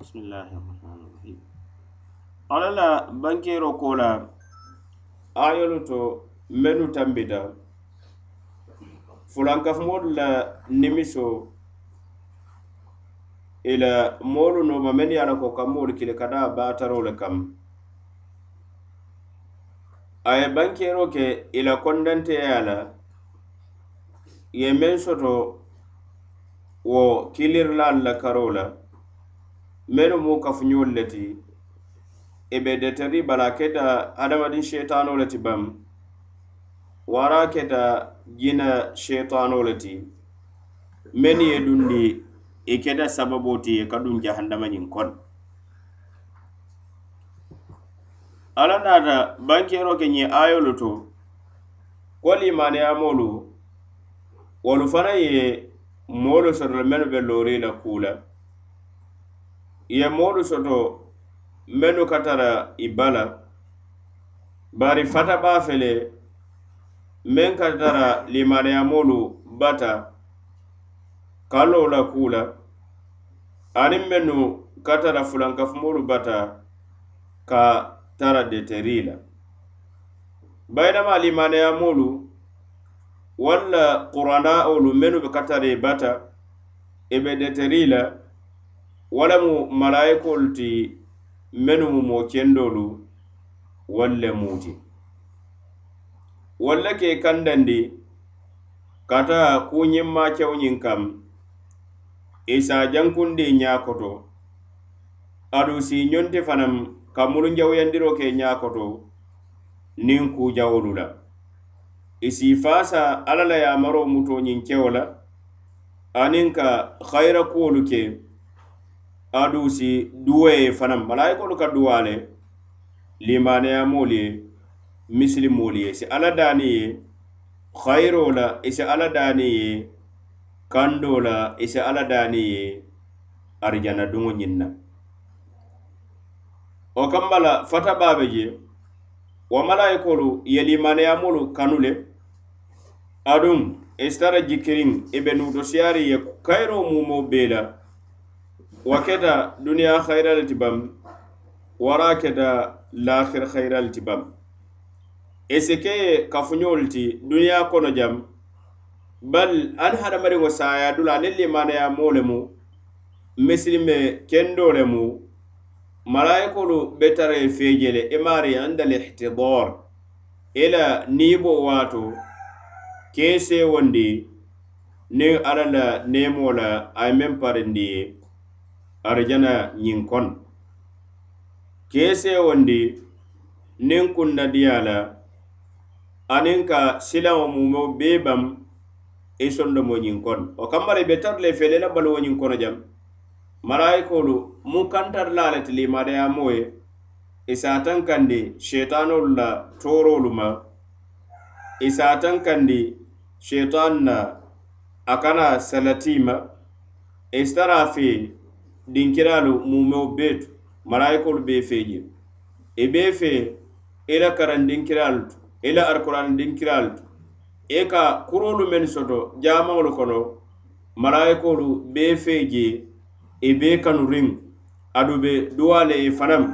bisimillahi rahmani rahim ala la bankero kola ayolu to menu tambita. Fulankafumolu la nimiso ila moolu noma men ye a la ko kammoolu kili ka daa baataroo le kam a ye bankero ke ila kondanteya la ye men soto wo kilirilaal la karo la. menu mu kafuñolu le ti i be deteri bala keta hadamadin sheitano le ti bam wara keta jina sheitano le ti. Mennu ye dundi i e keta sababo ti ye ka dun jahannamañin kon. Ala nata bankero ke ñiŋ ayolu to ko limaniyamolu wolu fana ye moolu soto menu be lori la kuu la. Ye moolu soto mennu ka tara i bala bari fata baa fele meŋ ka tara limaneyamolu bata kalloo la kuu la aniŋ mennu ka tara fulankafumolu bata ka tara deteri la bayinama limaneyamolu walla quranaolu mennu be ka tara i bata i be deteri la walamu malayikolu ti mennu mu moo kendolu walle muti. Walle ke kandandi kata kuñimma kewñin kam isa jankundi ñakoto adu si ñonti fanam ka mulunjawuyandiro ke ñakoto nin kujawolu la. Isi fasa alla la yamaro muto ñiŋ kewo la aniŋ ka hayira kuwolu ke aduŋ si duwo ye fanaŋ malayikolu ka duwa le limaneyamoolu ye misilimoolu ye si alla dani ye khayiro la isi si alla daani ye kando la isi si alla daani ye arijana duŋo ñiŋ na wo kamma la fata baabe je wa malaikolu ye limaneyamolu kanu le aduŋ i sitara jikkiriŋ i be nuuto siyaari ye kayiro mumo bee la wa keta duniya hayira ti bam wara keta lakhir hayira ti bam. Eseke ke ti duniya kono jam bal an hadamadiŋo saya dula aniŋ limanaya moo le mu misilime kendo lemu malayikolu be tara ye feeje le imaari e anda lihtidor ila nibo wato keese wondi niŋ alla la neemo la arjana ñiŋ kono kee seewondi kunna diya la aniŋ ka silaŋo mumo bee bam e i sondomo ñiŋ kono o kambara i be tara le fele la baluwo ñiŋ kono jam. Malayikolu mu kantara la le ti limadayamo ye i e se a shetanolu la torolu ma i se a shetan na a kana salati i se fee dinkiraalu mumeo beetu malayikolu bee fee je i bee fee i la karandinkiral tu i e la alikurandinkiralu tu i e ka kuroolu men soto jaamaŋolu kono malayikolu bee fee je i bee kanu riŋ adu be duwa le ye fanaŋ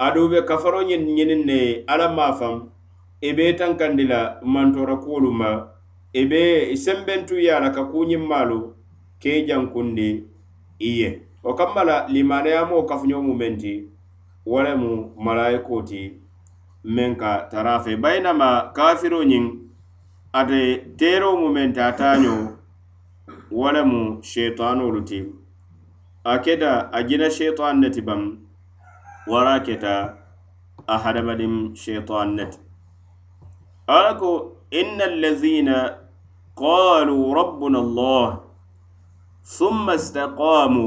adu be kafaro ñiŋ ñiniŋ ne ye alla maafaŋ i e bee tankandi la mantora kuwolu ma. I bee a la ka kuuñiŋ maalu ke i jankundi i ye wo kamma la limaneyamoo kafuño mu meŋ ti wo le mu malayikoo ti meŋ ka tara fe bayinama kafiro ñiŋ ate tero mu men ti a taaño wo le mu shetanolu ti. A keta a jina sheitan ne ti baŋ wara keta a hadamadin sheitan ne ti ala ko inna allazina qalu rabbuna allah summa istaqamu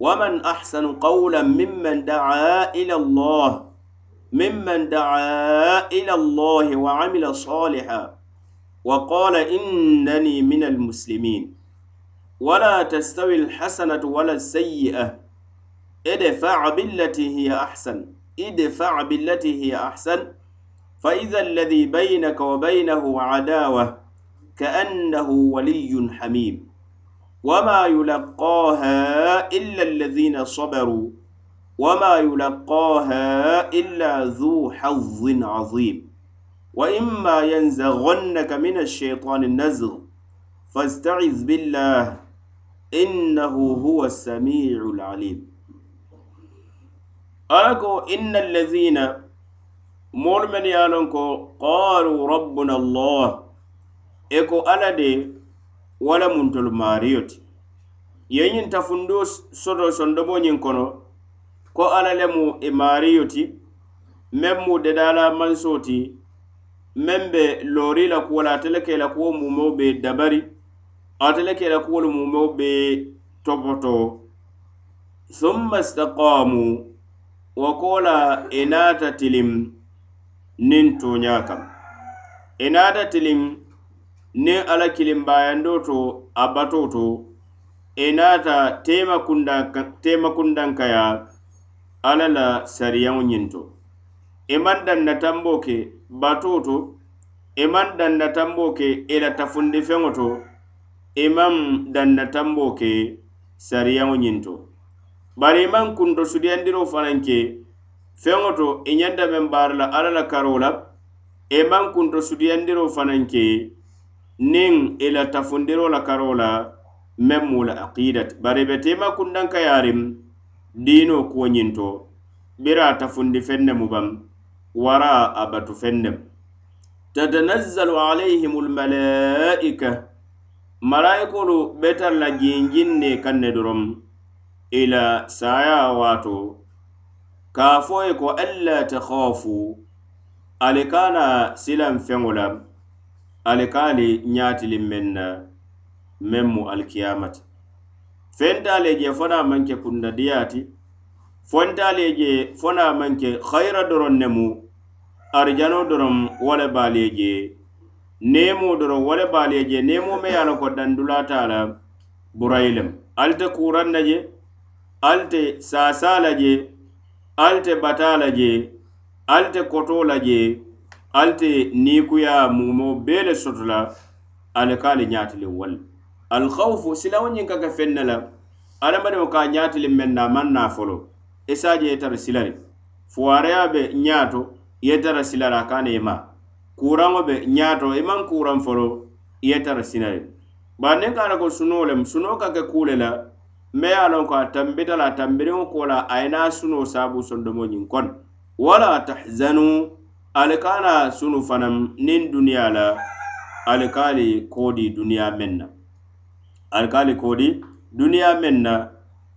ومن أحسن قولا ممن دعا إلى الله ممن دعا إلى الله وعمل صالحا وقال إنني من المسلمين. ولا تستوي الحسنة ولا السيئة. ادفع بالتي هي أحسن. ادفع بالتي هي أحسن. فإذا الذي بينك وبينه عداوة كأنه ولي حميم. وما يلقاها إلا الذين صبروا وما يلقاها إلا ذو حظ عظيم وإما ينزغنك من الشيطان النزغ فاستعذ بالله إنه هو السميع العليم أكو إن الذين مؤمن يالنكو قالوا ربنا الله إكو أنا wo le muntolu maario ti ye ñiŋ tafunduo soto sondomo ñiŋ kono ko alla le mu e i maario ti meŋ mu dedaala manso ti meŋ be loori la kuwo la ate le ka la kuwo mumeo be dabari ate le ka la kuwolu mumeo be topoto. Summa istaqamu wo ko la i e naata tilim niŋ tooñaa kam i e naata tilim niŋ ala kilimbayando to a bato to i naata tema teemakundankaya ala la sariyaŋo ñiŋ to. E I maŋ danna tambo ke bato to e i maŋ danna tambo ke i la tafundi feŋo to i maŋ danna tambo ke sariyaŋo ñiŋ to. Bari i maŋ kunto sudiyandiro fanaŋ ke feŋo to i ñanta meŋ baara la alla la karo la i maŋ kunto sudiyandiro fanaŋ ke niŋ i la tafundiro la karo la meŋ mu la aqida bari i be teema kundankayaariŋ diino kuwo ñinto bira a tafundi feŋ ne mu bam wara a batu feŋ ne tatanazzalu alayhim almalaika malaikolu be tara la jinjin ne kaŋ ne dorom i la saya waato ka fo ye ko alla takhafu ali kana silan feŋo la ali kaali ñaatilin meŋ na meŋ mu alikiyama fentaale je fona maŋ ke kundadiyaa fontaale je fona maŋ ke hayira doroŋ ne mu arijano doroŋ wo le baalu je neemo doroŋ wo le baalu je neemo me ye a ko dandulata la burayi lem ali te kuuraŋ na je ali te saasaa la je ali te bataa la je ali te kotoo la je alte nikuya mumo bele sotola soto kale ali wal. Alhawfu silaŋo ñiŋ ka ka feŋ ne la hadamadiŋo ka a ñaati le meŋ na folo. Esaje se silari. Je fuwareya be ñaato yetara silara kane ma. Kuraŋo be ñaato i maŋ kuraŋ folo yetara ye ba sila le ko sunoo lem sunoo ka ke kuu la me ye a ko a tambita la a tambiriŋo ko la a ye naa sondomo ñiŋ kon wala tahzanu ali kana sunu fanaŋ niŋ duniya la ali ka ali duniya di meŋ na. Ali ka ali duniya di meŋ na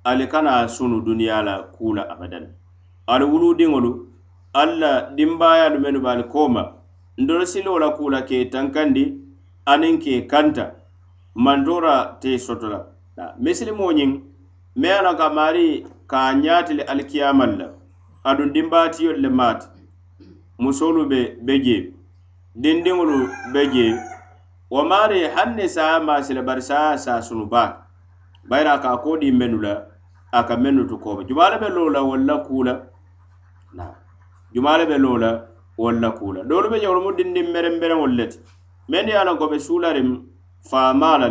ali kana sunu duniya la kuu la abadan. Ali wuluudiŋolu ali la dimbaayaalu mennu be ali kooma. Ndolu siloo la kuu la ke tankandi aniŋ ke kanta. Mantora te soto la. Misilimoo ñiŋ meŋ a la ka maari ka a ñaati le alikiyamal la. Aduŋ dimbaatiyolu le maati. musolu be be je dindiŋolu be je wo maari haŋ ne saa maasila bari saa saa sunubaa bayiri a ka a koo dii mennu la a ka mennu tu kooba. Jumaale be loo la walla kuu la jumaa le be loo la walla kuu la doolu be jewolu mu dindiŋ merenmereŋolu le ti meŋ ye a loŋ ko be suulariŋ faamaa la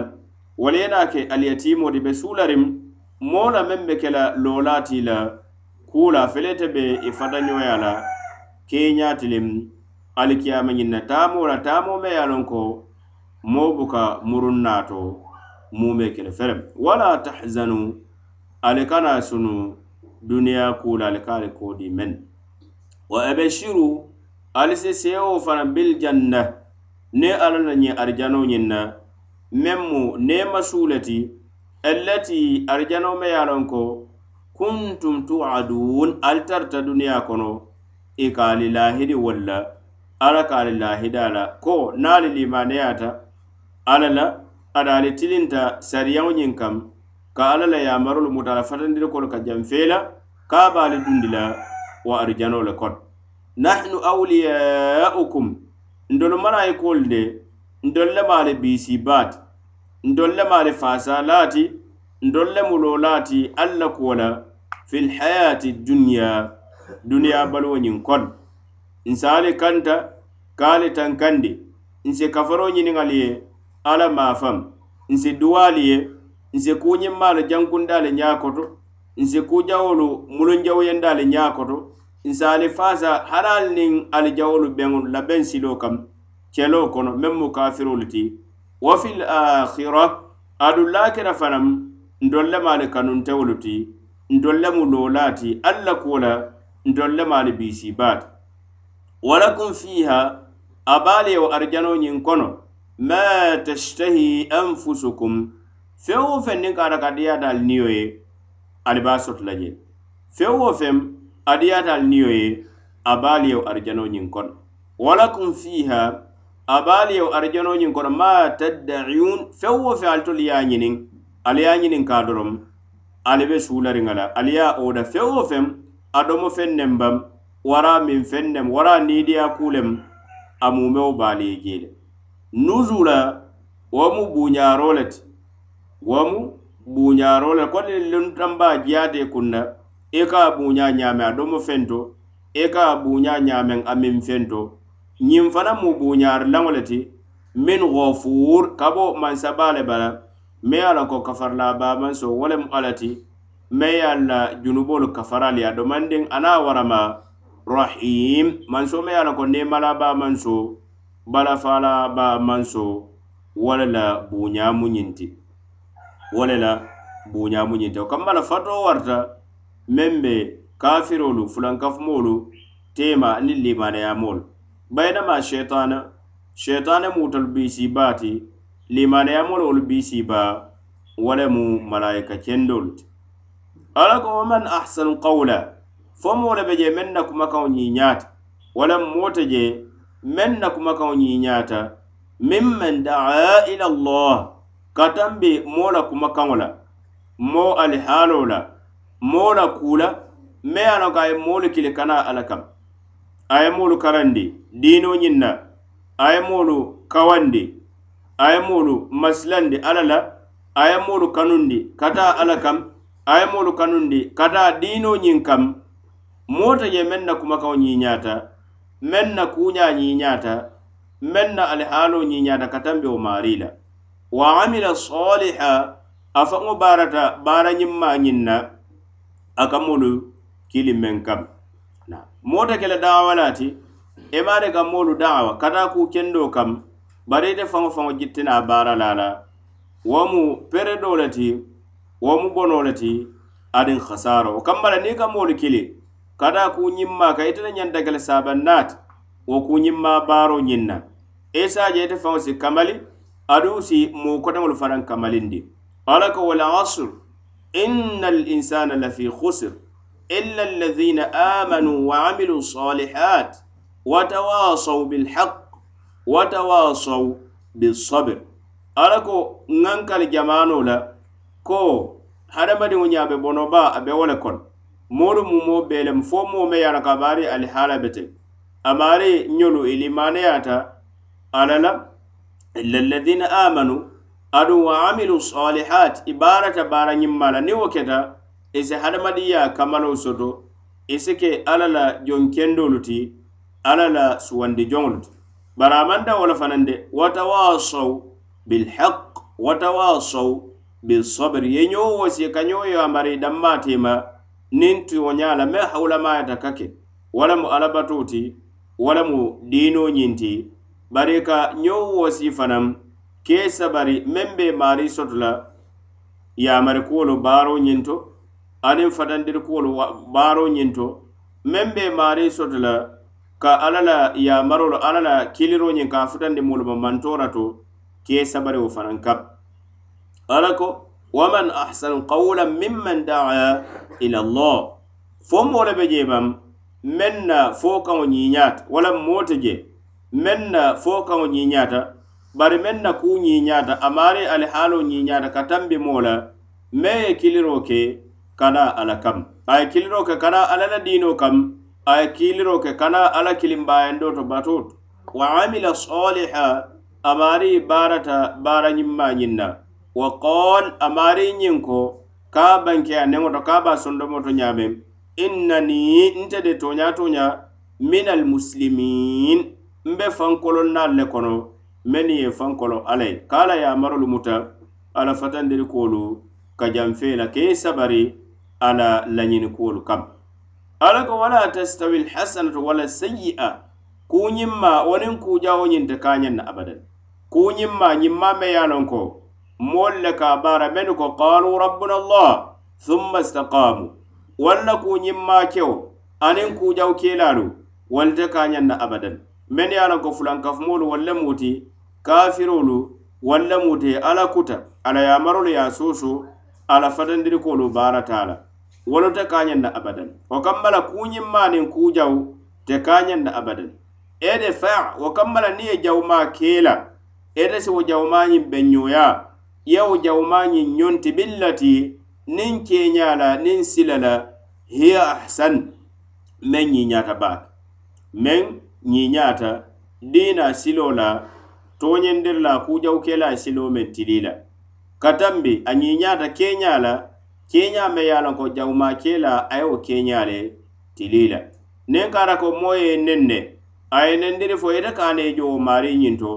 wolu ye naa ke aliyatiimo ti be suulariŋ moo la meŋ be ke la loolaa ti la kuu la fele te be i fatañoya la keñatilin alikiyama ñinna taamoo la me ye lon ko mo buka murun naato muume kele ferem. Wala tahzanu ali kana sunu duniya kula ali ka kodi men. Wa abashiru ali si sewo fana bil janna ne ala la ñe arijano ñiŋ na meŋ mu neema suu le ti allati arijano me ye lon ko kuntum tuadun ali tarta duniya kono i ka ali lahidi walla ala ka ali lahida la ko naali limaneyata ala la ada ali tilinta sariyaŋo ñiŋ kam ka ala la yamarolu muta ala fatandirikolu ka janfeela ka baali dundi la wa arijano le kono nahnu awliyaukum ndolu malayikolu de ndolu le maale biisi baati ndolu le maale faasa laati ndolu le muloo laati alla kuwo la fi lhayati duniya duniya baluwo ñiŋ kono nse ali kanta ka ali tankandi nsi kafaro ñiniŋali ye ala maafam. Nsi duwaali ye nsi kuñimmaalu jankundaali ñaakoto. Nsi kujawolu mulunjawuyendaali ñaakoto. Ñaa koto nse ali faasa hari ali niŋ alijawolu beŋolu labeŋ siloo kam keloo kono meŋ mu kafirolu ti. Wa fil akhira adu laakira fanaŋ ndolle maalu kanuntewolu ti. Ndolle mu loolaa ti. Alla kuwo la ndolle maalu biisiibaati walakum fiiha abaale wo arjanoo ñiŋ kono ma tashtahi anfusukum feŋ wo feŋ niŋ ka ata ka diyaata ali niyo ye ali be a soto la je. Feŋ wo feŋ a diyaata ali niyo ye a baali yew arjanoo ñiŋ kono. Walakum fiiha a baali yew arjanoo ñiŋ kono ma tadda'iyun feŋ wo feŋ ali tolu ye a ñiniŋ ali ye a ñiniŋ ka doroŋ ali be suulariŋa la ali ye a oda feŋ wo feŋ adomo feŋ neŋ bam wara miŋ feŋ nem wara niidiya kulem lem a mumeo baalii jee e le nuzula wo mu buuñaaro le ti wo mu buuñaaro le kodi luntanba jiyaate kunna i ka a buuña ñaame a domo feŋ i e ka a buuña ñaameŋ a miŋ feŋ ñiŋ fana mu buuñaari laŋo le ti min gofuur ka bo mansaba le bala me a ko kafarla bamanso wo lemu alla ti meŋ ye a uh, la junubolu kafaraalu ye a domandiŋ a niŋ warama rahim. Manso meŋ ye a la ko neemalaa baa manso balafaalaa baa manso wo le la buuñaamu ñiŋ ti wo le la buuñaamu ñiŋ o kamma la fatoo warta meŋ be kafirolu fulankafumoolu teema niŋ limaanayaamoolu bayinama sheitana sheitana muutolu biisii baa ti limaanayaamoolu wolu biisii baa wo le mu malayika kendolu ti ala ko wa man ahsanu qawla. Fo moo le be je meŋ na kumakaŋo ñiiñaata walaŋ moo te je meŋ na kumakaŋo ñiiñaata miŋ man daa ila allah. Ka be moo la kumakaŋo la moo alihaaloo la moo la kuu la meŋ ye a loŋ ko a ye moolu kili kana ala kam. A ye moolu karandi diinoo ñiŋ na a ye moolu kawandi a ye moolu masilandi ala la a ye moolu kanundi ka taa ala kam. a ye moolu kanundi ka taa diinoo ñiŋ kam moo te je meŋ na kumakaŋo ñiiñaata meŋ na kuuñaa ñiiñaata meŋ na alihaaloo ñiiñaata ka tambe wo maarii la. Wa amila soliha a faŋo baarata baara ñiŋ maa ñiŋ na a ka moolu kili meŋ kam. Moo te ke le daawa la ti i maŋ de ka moolu daawa ka taa kuu kendoo kam bari ite faŋo faŋo jittina a baara la a la wo mu peredoo le ti wo mu bono le ti adin hasara wo kambala niŋ ka moolu kili kada ku ñimma ka ite le ñanta kele saban naati wo ku ñimma baaro ñiŋ na isaje ite faŋo si kamali aduŋ si moo kotaŋolu fanaŋ kamalindi. Ala ko wal asr inna al insana lafi khusr illa alladhina amanu wa amilu salihat wa tawasaw bil haqq wa tawasaw bis sabr. Ala ko ŋankali jamano la ko hadamadiŋo ñaabe bonoba a be wo le kono moolu mumo bee lemu fo moo me ye a la ka baari alihaala bete amaari ñolu ilimaneyata ala la illa alladina amanu adu wa amilu salihat i baarata baara ñimma la niŋ wo keta i si hadamadiya kamalo soto i si ke alla la jonkendolu ti alla la suwandi joŋolu ti bari amanta maŋ da wo le fanaŋ de watawasaw bilhaq watawasaw bisobiri ye ñoo wosi kañoo yo amari dammatima niŋ tuyoña la me hawulamayata ka ke walamu alabatoo ti walamu diinoo ñiŋ ti bari ka ñoo wosi fanaŋ kee sabari meŋ be maari soto la yamari kuwolu baaroo ñiŋ to aniŋ fatandiri kuwolu baaroo ñiŋ to meŋ be maari soto la ka alla la yamarolu alla la kiliroo ñiŋ ka a futandi moolu ma mantoora to kee sabariwo fanaŋ kabi ala ko waman ahsanu qawlan mimman daa ila allah. Fo moo le be je bam meŋ na fo kaŋo ñiñaata walla moo te je meŋ na fo kaŋo ñiiñaata bari meŋ na kuu ñiiñaata amaari ali alihaaloo ñiiñaata ka tambi moo la meŋ ye kiliro ke kana ala kam. A ye kiliro ke kana ala la diino kam a ye kiliro ke kana ala kilimbayando to batoo wa amila saliha amaari baarata baara ñimmaa ñiŋ na. wa qol amari ñiŋ ko ka banke aneŋo to ka ba sondomo to ñaameŋ innani nte de toña toña min almuslimin mbe fankolon naalu le kono men ye fankolo alla ye ka ala yamarolu muta ala fatandiri kolu ka janfee la ke sabari ala lañini kolu kam. Ala ko wala tastawi alhasanatu wala sayyi'a kuñimma wonin kujawo ñinte ka ñen na abadan kuñimma ñimma me yalon ko moolu le ka bara menu ko qalu rabbuna allah thumma istaqamu. Walla kuu ñiŋ maakewo aniŋ kuujaw keelaalu wolu te ka ñaŋ na abadan. Men ye a ko fulankafumoolu wolu le mu ti kafirolu walla muti ala kuta ala yamarolu ye a suusu ala fatandirikoolu baarata la wolu te ka ñaŋ na abadan wo kamma la kuuñimmaa niŋ kuujaw te ka ñaŋ na abadan. Ede de fa wo kamma la niŋ ye jawmaa kee la si wo jawmaañiŋ beŋ ñooyaa yewo jawmañiŋ ñonti billati nin keñala nin silala hiya ahsan men ñiñata baake men ñiñata dina silo la toñendir la kujaw kela silo men tili la katambi a ñiñata keña la keña me ye a ko jawma kela a ye wo tili la niŋ kara ko moye ye neŋ ne a ye nendiri fo ite kane ye jowo maari ñinto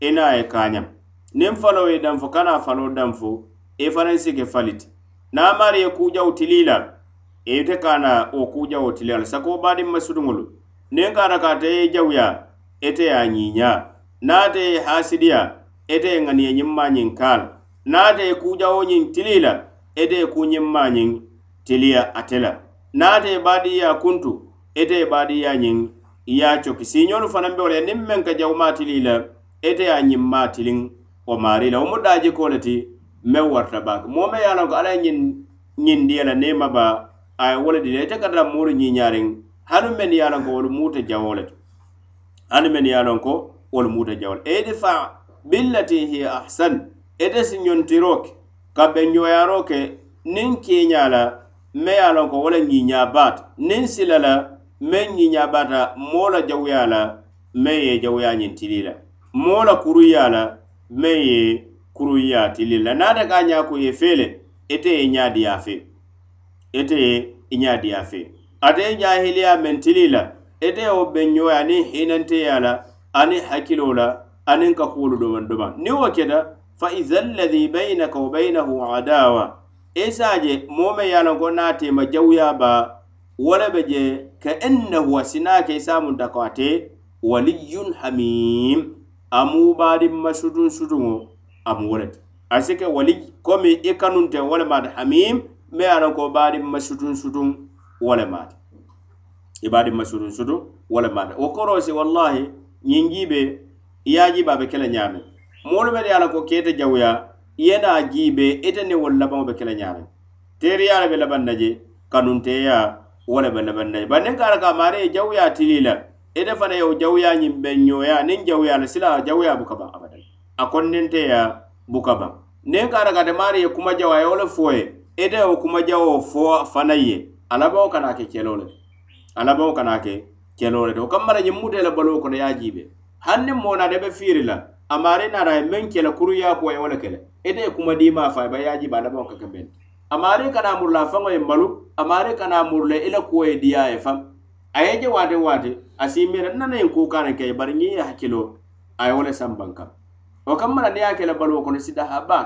i naŋ ye kañam niŋ faloo ye danfo kana a faloo danfo i fanaŋ si ke fali ti maari ye kuujawo tili la ite kana wo kuujawo tili la sako baadiŋ masuduŋolu niŋ ka ata ka ate ye jawuya ite ye a ñiiña niŋ ate ye haasidiya ite ye ŋaniye ñimmaa ñiŋ kaa la niŋ ate ye kuujawo ñiŋ tili la ite ye kuuñimmaa ñiŋ tiliya ate la niŋ ate ye baadiyaa kuntu ite ye baadiyaa ñiŋ ye a coki siiñolu fanaŋ be wo la niŋ meŋ ka jawumaa tili la ite ye a ñimmaa tiliŋ wo maari la wo mu daajikoo le ti meŋ warata baake. Moo meŋ ye a loŋ ko alla ye ñiŋ ñiŋ diya la niŋ ba a ye wo le dii la ite ka tara muuru ñiiñaariŋ hanu meŋ ye a loŋ ko wolu muu jawo le to. Hanu men ye a loŋ ko wolu muuta jawol edifa billati hiya ahsan e ite si ñontiro ke ka benjoyaro ke niŋ keña la me ye a loŋ ko wo le ñiña baata niŋ sila la meŋ ñiña baata moo la jawuya la me ye jawuya ñintili la moo la kuruya la meŋ ye kuruyaa tili la naata ka a ñaaku ye fee le ite ye ñaadiyaa fe. Ite ye i ñaadiyaa fe. Ate ye jahiliya meŋ tili la ite ye wo beŋñoya aniŋ hinanteya la aniŋ hakkilo la aniŋ ka kuolu domaŋ domaŋ niŋ wo keta fa iza alladi bainaka wa bainahu adawa. E Isaje moo me ye a loŋ ko naŋ a tema jawuya baa wo le be je ka annahu wa sinaa ke isaa munta ko ate waliyun hamim amu baadinma sutuŋ sutuŋo amu wo le ti a si ke wali komi i kanunte teŋ wo le maati hamim me ye a loŋ ko baadinma sutuŋ sutuŋ wo le maati i baadinma sutuŋ sutuŋ wo le maati wo korosi wallahi ñiŋ jiibe i ye a jiibe a be kele le moolu be ye a loŋ ko keete jawuya i ye naa jiibe ite ni wolu labaŋo be kele le ñaamiŋ le be labaŋ na je kanunteya wo le be labaŋ na je bari niŋ ka ka maari ye jawuya tili la ite fana yewo jawuya ñiŋ be ñoya niŋ jawuya la sila jawuya buka baŋ abadan. A konnenteya buka baŋ niŋ kara kate maari ye kuma jawo a ye wo le fo ye ite wo kuma jawo fo fana ye a labawo kana ke kelo le a kana ke keloo le to kamma la ñiŋ mute la baluwo kono ye a jiibe hani niŋ moo naata be fiiri la a maari naata ye meŋ kele kuruyaa kuwa ye wo le kele. Ite ye kuma diima fa ba ye a jiibe a ka ke benti a maari kana murula a faŋo ye malu a maari kana murula ila e kuwo ye diya ye faŋ a ye je waate waate a si mera nana ye ko kana ke bari ñiŋ ye hakkilo a ye wo le sambaŋ kaŋ wo kam mara niŋ ye a ke la baluwo kono sida haba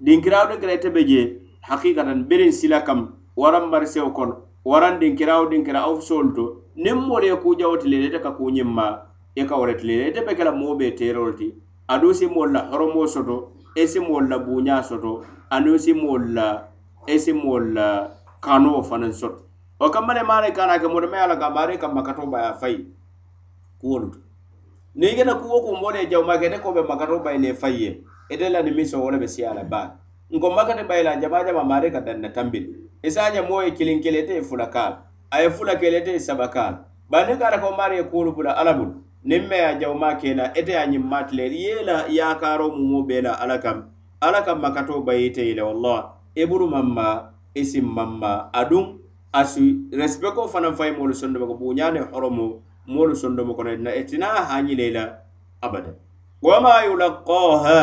dinkirawo de kera ite be je hakikatan beriŋ sila kam waraŋ marisewo kono waran dinkirawo dinkira ofisolu to niŋ moolu ye kujawo ti le ite ka kuñiŋ ma i ka wo le ti le ite be ke la moo be teerolu ti aduŋ si moolu la horomo soto i si moolu la buuñaa soto aniŋ si moolu la i e si moolu la kanoo fanaŋ soto. o kammale maare kana ke modo me ala ka bare kam makato baya fayi kuwolu to niŋ i keta kuwo kuŋ mole jawma kete ko be makato bayi le fayi ye ite la ni miso wo le be siya la baa. Nko makate bayi la jama jama maare ka danna tambili isaje e moo ye kiliŋ kele ite ye fula kaal. A ye fula kele ite ye saba kaal. Bari niŋ ka ata ko maare ye kuwolu bula ala bulu niŋ me ye jawma kena ite e ye ñiŋ matile ye la yaakaro mumo bee la ala kam. Ala kam makato bayi ite yi le wallah iburu e mamma isin mamma aduŋ asi respect ko fanaŋ fay moolu sondomo ko buuñaa horomo moolu sondomo kono na itina hañile la abada wama yulaqaha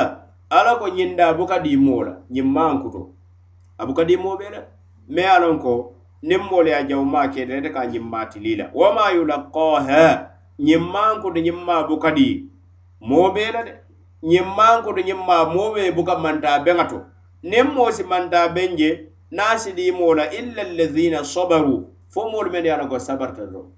ala ko ñinda buka dimoo la ñiŋ maŋ kuto a buka dimoo be la me ye a loŋ ko niŋ moolu ye jaw maa keta ite ka ñiŋ maa la wama yulaqaha ñiŋ maŋ ñiŋ maa buka di moo be la de. Ñiŋ maŋ kuto ñiŋ maa moo be buka manta beŋa to niŋ moo si manta beŋ je naasi ɗimo la illa alladina sabaru. Fo moolu men ye ko sabarta do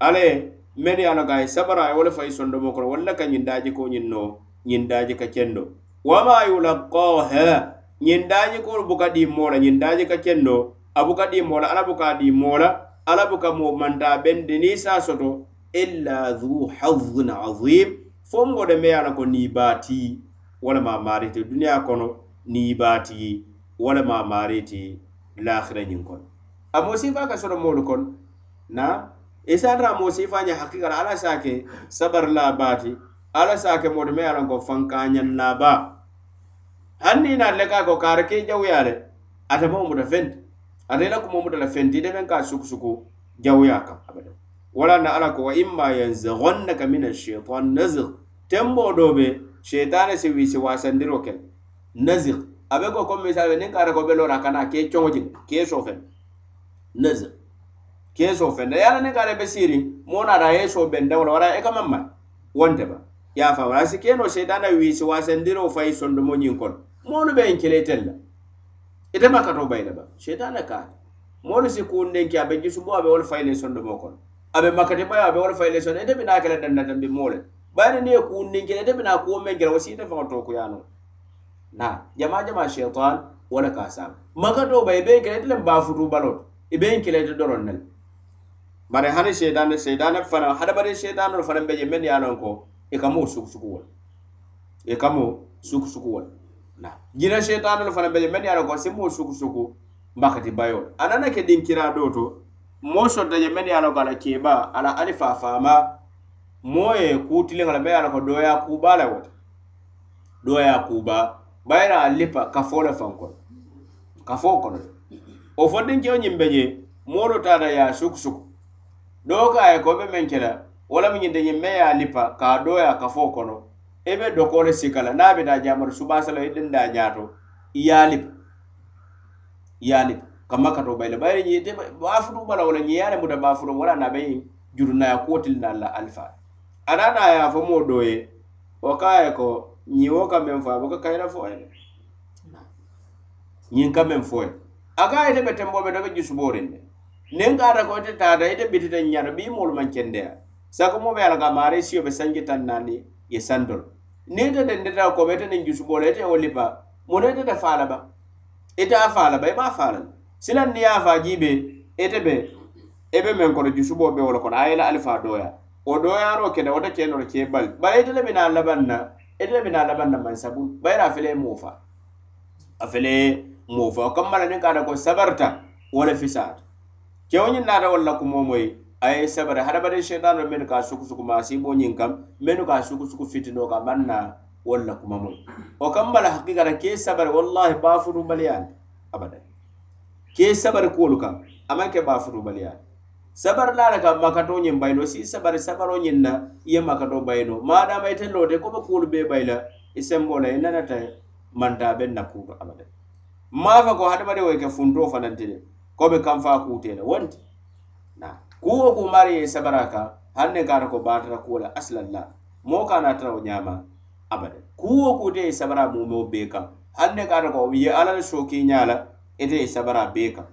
ale men ye a sabara aye wo le fayi sondomo kono walla ka ñiŋ ko ñiŋ no ñiŋ ka kendo wama yulaqaha ñiŋ daaji buka ɗimmo la ñiŋ ka kendo a buka ɗimmo la ala buka ɗimmo la ala buka mo manta bende ni sa soto illa dhu hazin azim fo mo de me ye ni ko wala ma marite duniya kono niibaati. wala ma maamaari ti lakhira ñiŋ kon. A moo siifaa ka soto mol kon na isaata ra moo siifaa ñe hakikala ala se a ke sabari laabaati ala se a ke mooto me ye a loŋ ko fankañaŋ laabaa hani niŋ naata le ka ko kaara ke jawuyaa le ate moo muta fenti ate i la mo muta da fenti de ben ka suku suku jaw ya ka abada wala na ala ko wa imma yanzagonnaka min ashaitan nazig temboo doo be sheitane si wiisi waasandiroo ke le abe ko comme misal nin kara ko belora kana ke chongoji ke sofen. Nez ke sofen. Da yala nin kara be siri mona da yeso ben da wala wala e kam mamma. Wonte ba. Ya fa wala si keno shaytana wi si wasendiro fay sondo mo nyin kon. Monu be en kele tella ite maka to bayda ba. Shaytana ka. Monu si kunden ki abe jisu bo abe wala fay le sondo mo kon. Abe makate ba abe wala fay le sondo. Ite bina kala dan dan bi mole. Bayni ne kunden ki ite bina ko men gela wasi ite fa to ko yano na jama jama shaitan wala ka sam maka do bay be kele tele ba futu balot e be kele to doron nal bare hani shaitan shaitan fana hada bare shaitan fana be men ya lon ko e kamo suk suk wal. E kamo suk suk wal. Na jina shaitan fana be men ya lon ko simo suk suk makati bayo anana ke din kira doto mo so da men ya non kala keba ala alifa fama moye kutile ngala be ala ko doya kubala wata doya kuba bayira a lipa kafo le fan kono kafo kono. O fondin kewo ñiŋ be je moolu taata ye a sukusuku doo ka a ye ko be meŋ wo la mu ñinte ñiŋ me ye a lipa ka a dooya kafo kono. I be doko le sika la niŋ a be taa jamar subaasa la i dinda ñaato i ye a lipa i ye a lipa kamma kato bayi ba bayiri bala wala ñi ye a le muta baafutu wala na be ñiŋ jurunaya kotil na la alfa anana ya a ye a fo moo doo ye wo ka a ye ko ñiwo ka meŋ fo a buka kayira fo ye ñiŋ ka meŋ fo ye a ka ite be tembo be do be jusuborin de. Niŋ kaata ko ite taata ite bitita ñara bii moolu maŋ kendeya sakumo be a ka maari siyo be sanji tan naani ye santol niŋ ite dendita ko be ite niŋ jusubooro ite wo lipa muna ite te faala ba. Ite a faala ba e i maŋ faa la silaŋ niŋ ye a faa jiibe ite e be i e be meŋ kono jusubo be wo le kono a ye la alifa dooya wo dooyaaroo keta wo te kenoro kee bali bari ite le bi naa labaŋ na. ite bena laban na man sabu. Bayra afele mofa afele mofa kammala ni kada ko sabarta wala fisad. Kewñin nada wala ko momoy aye sabara. Hadamaden cheitano men ka suku suku ma si bo nyin kam men ka suku suku fitino ka manna wala kuma momoy o kammala hakikata ke sabar wallahi ba furu baliyan abada ke sabar ko luka amanke ba furu baliyan sabar la ka makato ñiŋ bayilo si sabari sabaro ñiŋ na i ye makato bayino maadama ite loote ko be kuolu bee bayila i sembo la i nanata manta be na kuuto abada. Maafa ko hadamadiŋo i ke funtoo fananti de ko be kanfaa kuutee le wonti kuwo kuu maari ye sabara kaŋ haŋ ne kaata ko baatara kuwo le asilalla moo ka naa wo ñaama abada. Kuwo kuute ye sabara muumeo bee kaŋ haŋ ne kaata ko ye ala le sookiiñaa la ite ye sabara bee kaŋ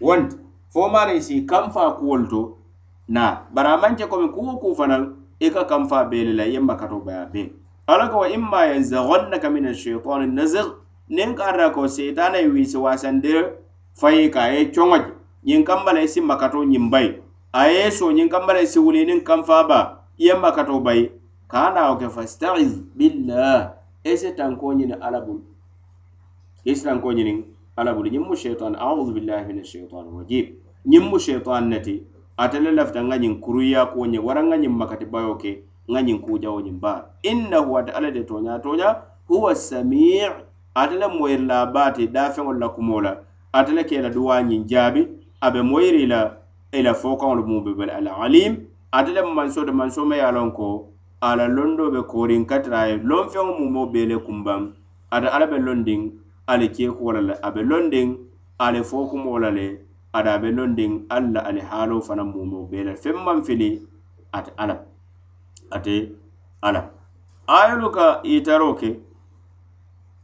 wonti fo maariŋ si kanfaa kuwol to na bara a komi kuwo ku fanaŋ i e ka kamfa bele la yemba kato baya be. Ala ko wa imma yanzaghannaka min alcheitani nazig niŋ ka arra ko seitana ye wiisi waasandi fayi ka e e a ye coŋo je ñiŋ kamba si makato ñiŋ bayi a ye so ñiŋ kambala si wuli nin kamfa ba yemba kato makato bayi ka a ke fastaiz billah ese tanko tankoo ñini ala bulu i si ala bulu ñiŋ mu sheitan audu billahi min shaitani rajim. Ñimmu sheitan neti atele lafita ŋa ñiŋ kuruya ko ñe wara ŋa ñiŋ makati bayo ke ŋa ñiŋ kujawo ñiŋ ba innahu ate ala de toña toña huwa sami' ate le moyiri la baati daafeŋolu la kumoo la ate le ke la duwa ñiŋ jaabi a be moyiri la i la fo mu be bele al alim. Ate le manso de manso me ye a loŋ ko ala londo be koorin katira ye lonfeŋo mumo bee le kumbaŋ ate ala be londiŋ ale keekuwo la le a be londiŋ ale fookumoo la le ada a be londiŋ alla la ali haaloo fanaŋ muumeo bee la feŋ maŋ fili ate ala ate ala ayolu ka yitaroo ke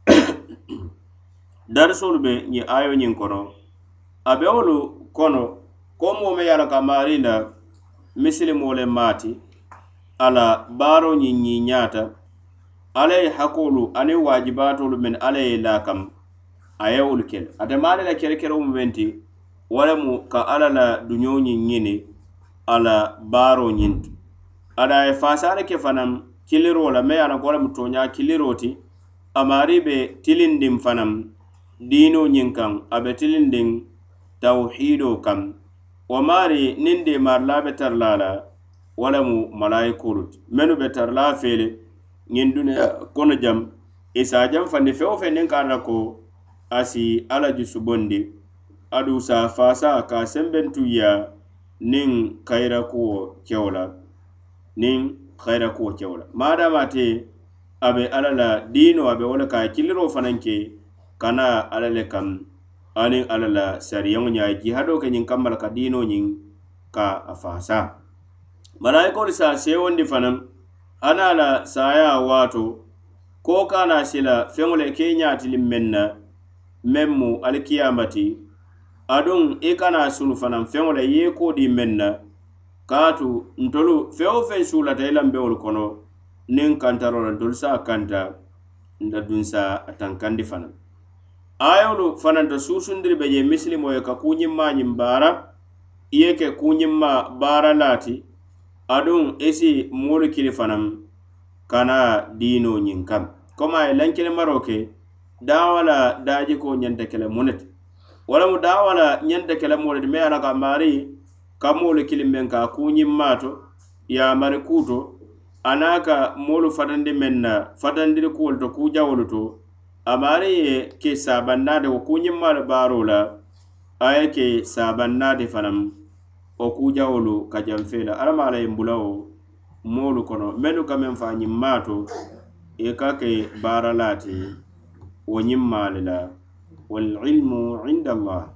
darisolu be ñiŋ ayo ñiŋ kono a be wolu kono ko moo me ye a la ka maari la misilimoo le maati ala baaro ñiŋ ñiiñaata alla ye hakoolu aniŋ waajibaatoolu meŋ alla ye laa kam a ye wolu kele ate maale la kerekeroo mu meŋ ti wo lemu ka alla la duñoo ñiŋ ñini a la baaroo ñiŋ ti. Ada ye faasaale ke fanaŋ kiliroo la meŋ ye a loŋ ko wo lemu tooñaa kiliroo ti a amaari be tilindiŋ fanaŋ diinoo ñiŋ kaŋ a be tilindiŋ tawhiidoo kaŋ. Wo maari niŋ deemaari laa be tari la a la wo lemu malayikoolu ti. Mennu be tari la a fee ñiŋ duniya kono jam. E I se a janfandi feŋ wo feŋ niŋ ka a la ko a si alla jusu bondi aduŋ se faasa ka sembentuya senbentu ya niŋ kayira kuwo kewo la niŋ kayira kuwo kewo la maadama ate a be alla la diino a be wo le ka a kiliroo fanaŋ ke kana alla le kaŋ aniŋ alla la sariyaŋo ña ye jihadoo ke ñiŋ kamma la ka diinoo ñiŋ ka a faasa. Malayikoolu se a seewondi fanaŋ ana la saya waato ko kana sila feŋo le ke ñaatiliŋ meŋ na meŋ mu alikiyamati aduŋ i e kana sunu fanaŋ feŋo le ye ko di meŋ na kaatu ntolu feŋ wo feŋ suulata i lambeŋolu kono niŋ kantaro la ntolu se a kanta nda dunsa a tankandi fanaŋ ayolu fananta susundiri be je misilimo ye ka kuñimma ñiŋ baara i ye ke kuñimma baara laati aduŋ isi moolu kili fanaŋ kana diino ñiŋ kam. Komi a ye lankili maro ke daawa la daajikoo ñanta ke la ne ti walamu daawa la ñanta ke la moo ye ti a la ka maari ka moolu kili meŋ ka a kuuñiŋ maa to ye a mari kuu a naŋ ka moolu fatandi meŋ na fatandiri kuwolu to kujawolu to a maari ye ke saabannaa de wo kuuñiŋ maalu baaroo la a ye ke saabannaa de fanaŋ wo kujawolu ka janfee la alla maŋ a la wo moolu kono mennu ka meŋ fo a to i ka ke baara laati wo ñimmaale la. Walilmu inda allah.